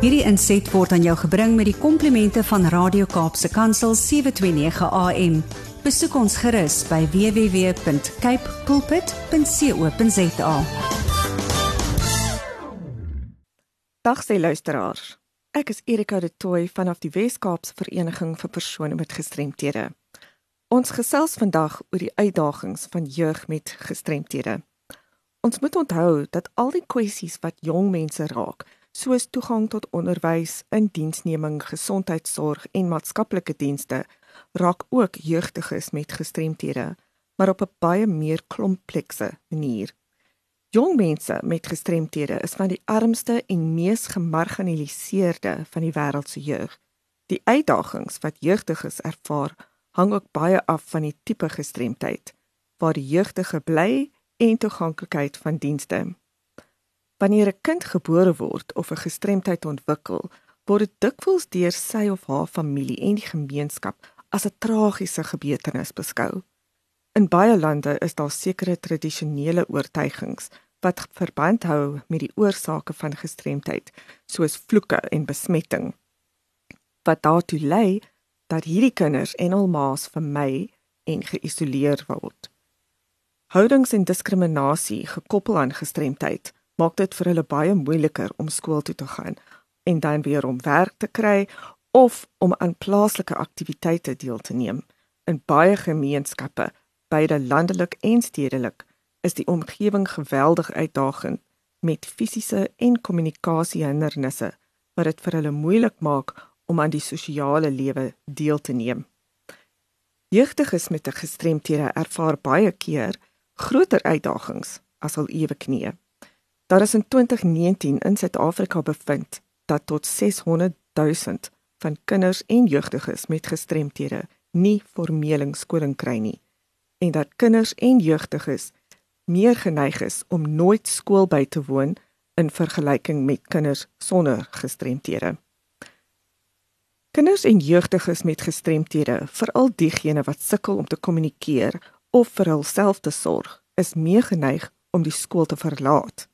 Hierdie inset word aan jou gebring met die komplimente van Radio Kaapse Kansel 729 AM. Besoek ons gerus by www.cape pulpit.co.za. Dag sê luisteraars. Ek is Erika de Tooy vanaf die Wes-Kaapse Vereniging vir persone met gestremthede. Ons gesels vandag oor die uitdagings van jeug met gestremthede. Ons moet onthou dat al die kwessies wat jong mense raak, soos toegang tot onderwys, indiensneming, gesondheidsorg en maatskaplike dienste, raak ook jeugdiges met gestremthede, maar op 'n baie meer komplekse manier. Jong mense met gestremthede is van die armste en mees gemarginaliseerde van die wêreld se jeug. Die uitdagings wat jeugdiges ervaar, hang ook baie af van die tipe gestremdheid waar die jeugdige bly en toeganklikheid van dienste. Wanneer 'n kind gebore word of 'n gestremdheid ontwikkel, word dit dikwels deur sy of haar familie en die gemeenskap as 'n tragiese gebeurtenis beskou. In baie lande is daar sekere tradisionele oortuigings wat verband hou met die oorsake van gestremdheid, soos vloeke en besmetting. Wat daartoe lei dat hierdie kinders en hul ma's vermy en geïsoleer word. Houdings en diskriminasie gekoppel aan gestremdheid maak dit vir hulle baie moeiliker om skool toe te gaan en dan weer om werk te kry of om aan plaaslike aktiwiteite deel te neem. In baie gemeenskappe, beide landelik en stedelik, is die omgewing geweldig uitdagend met fisiese en kommunikasiehindernisse wat dit vir hulle moeilik maak om aan die sosiale lewe deel te neem. Jeugdiges met 'n gestremthede ervaar baie keer groter uitdagings as hul ewe knieë. Daar is in 2019 in Suid-Afrika bevind dat tot 600 000 van kinders en jeugdiges met gestremthede nie formele skoling kry nie en dat kinders en jeugdiges meer geneig is om nooit skool by te woon in vergelyking met kinders sonder gestremthede. Kinders en jeugdiges met gestremthede, veral diegene wat sukkel om te kommunikeer of vir hulself te sorg, is meer geneig om die skool te verlaat.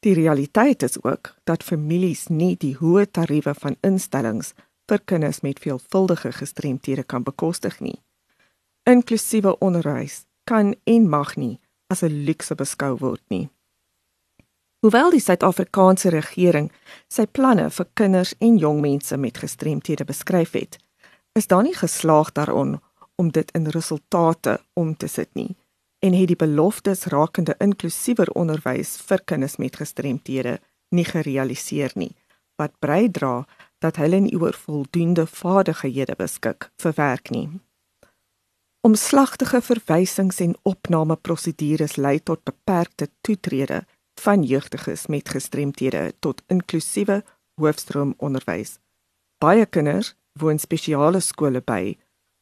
Die realiteit is ook dat families nie die hoë tariewe van instellings vir kinders met veelvuldige gestremthede kan bekostig nie. Inklusiewe onderwys kan en mag nie as 'n luukse beskou word nie. Hoewel die Suid-Afrikaanse regering sy planne vir kinders en jong mense met gestremthede beskryf het, is daar nie geslaag daarin om dit in resultate om te sit nie en het die beloftes rakende inklusiewer onderwys vir kinders met gestremthede nie gerealiseer nie wat bydra dat hulle nie oor voldoende vaardighede beskik vir werk nie. Omslagtige verwysings en opnameprosedures lei tot beperkte toetrede van jeugdiges met gestremthede tot inklusiewe hoofstroom onderwys. Baie kinders woon spesiale skole by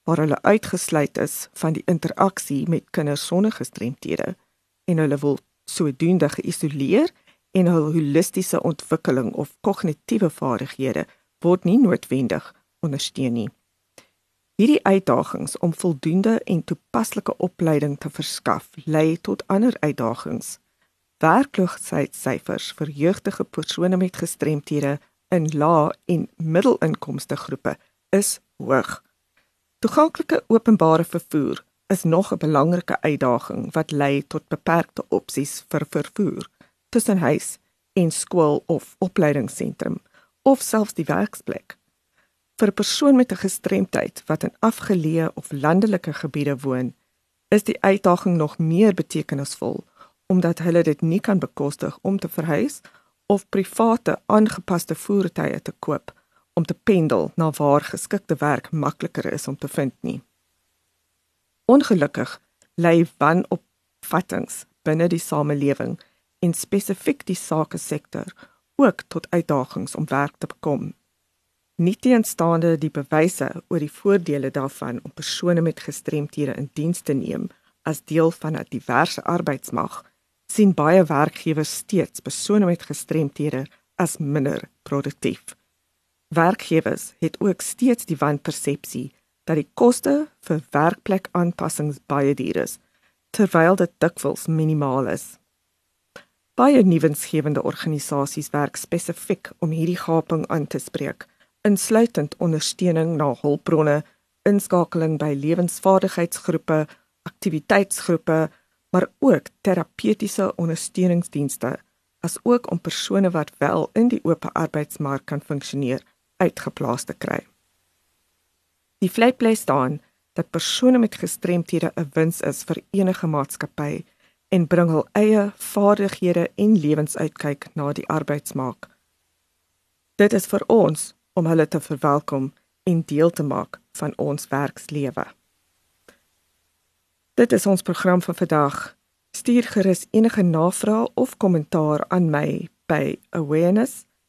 waar hulle uitgesluit is van die interaksie met kinders sonder gestremthede en hulle wil sodoende geïsoleer en hul holistiese ontwikkeling of kognitiewe vaardighede word nie noodwendig ondersteun nie. Hierdie uitdagings om voldoende en toepaslike opleiding te verskaf, lei tot ander uitdagings. Werkloosheidsyfers vir jeugdige persone met gestremthede in lae en middelinkomste groepe is hoog. Toeganklike openbare vervoer is nog 'n belangrike uitdaging wat lei tot beperkte opsies vir vervoer tussen huis en skool of opleidingsentrum of selfs die werksplek. Vir 'n persoon met 'n gestremdheid wat in afgeleë of landelike gebiede woon, is die uitdaging nog meer betekenisvol omdat hulle dit nie kan bekostig om te verhuis of private aangepaste voertuie te koop om te pendel na waar geskikte werk makliker is om te vind nie. Ongelukkig lê wanopvattinge binne die samelewing en spesifiek die sake sektor ook tot uitdagings om werk te bekom. Nie teenstaande die bewyse oor die voordele daarvan om persone met gestremthede in diens te neem as deel van 'n diverse arbeidsmag, sien baie werkgewers steeds persone met gestremthede as minder produktief. Werkgewers het ook steeds die wanpersepsie dat die koste vir werkplek aanpassings baie duur is, terwyl dit dikwels minimaal is. Baie nuwensgewende organisasies werk spesifiek om hierdie gaping aan te spreek, insluitend ondersteuning na hulpbronne, inskakeling by lewensvaardigheidsgroepe, aktiwiteitsgroepe, maar ook terapeutiese ondersteuningsdienste, asook om persone wat wel in die oop arbeidsmark kan funksioneer, uitgeplaas te kry. Die vleiplei staan dat persone met gestremthede 'n wins is vir enige maatskappy en bring hul eie vaardighede en lewensuitkyk na die arbeidsmark. Dit is vir ons om hulle te verwelkom en deel te maak van ons werkslewe. Dit is ons program vir vandag. Stuur gerus enige navrae of kommentaar aan my by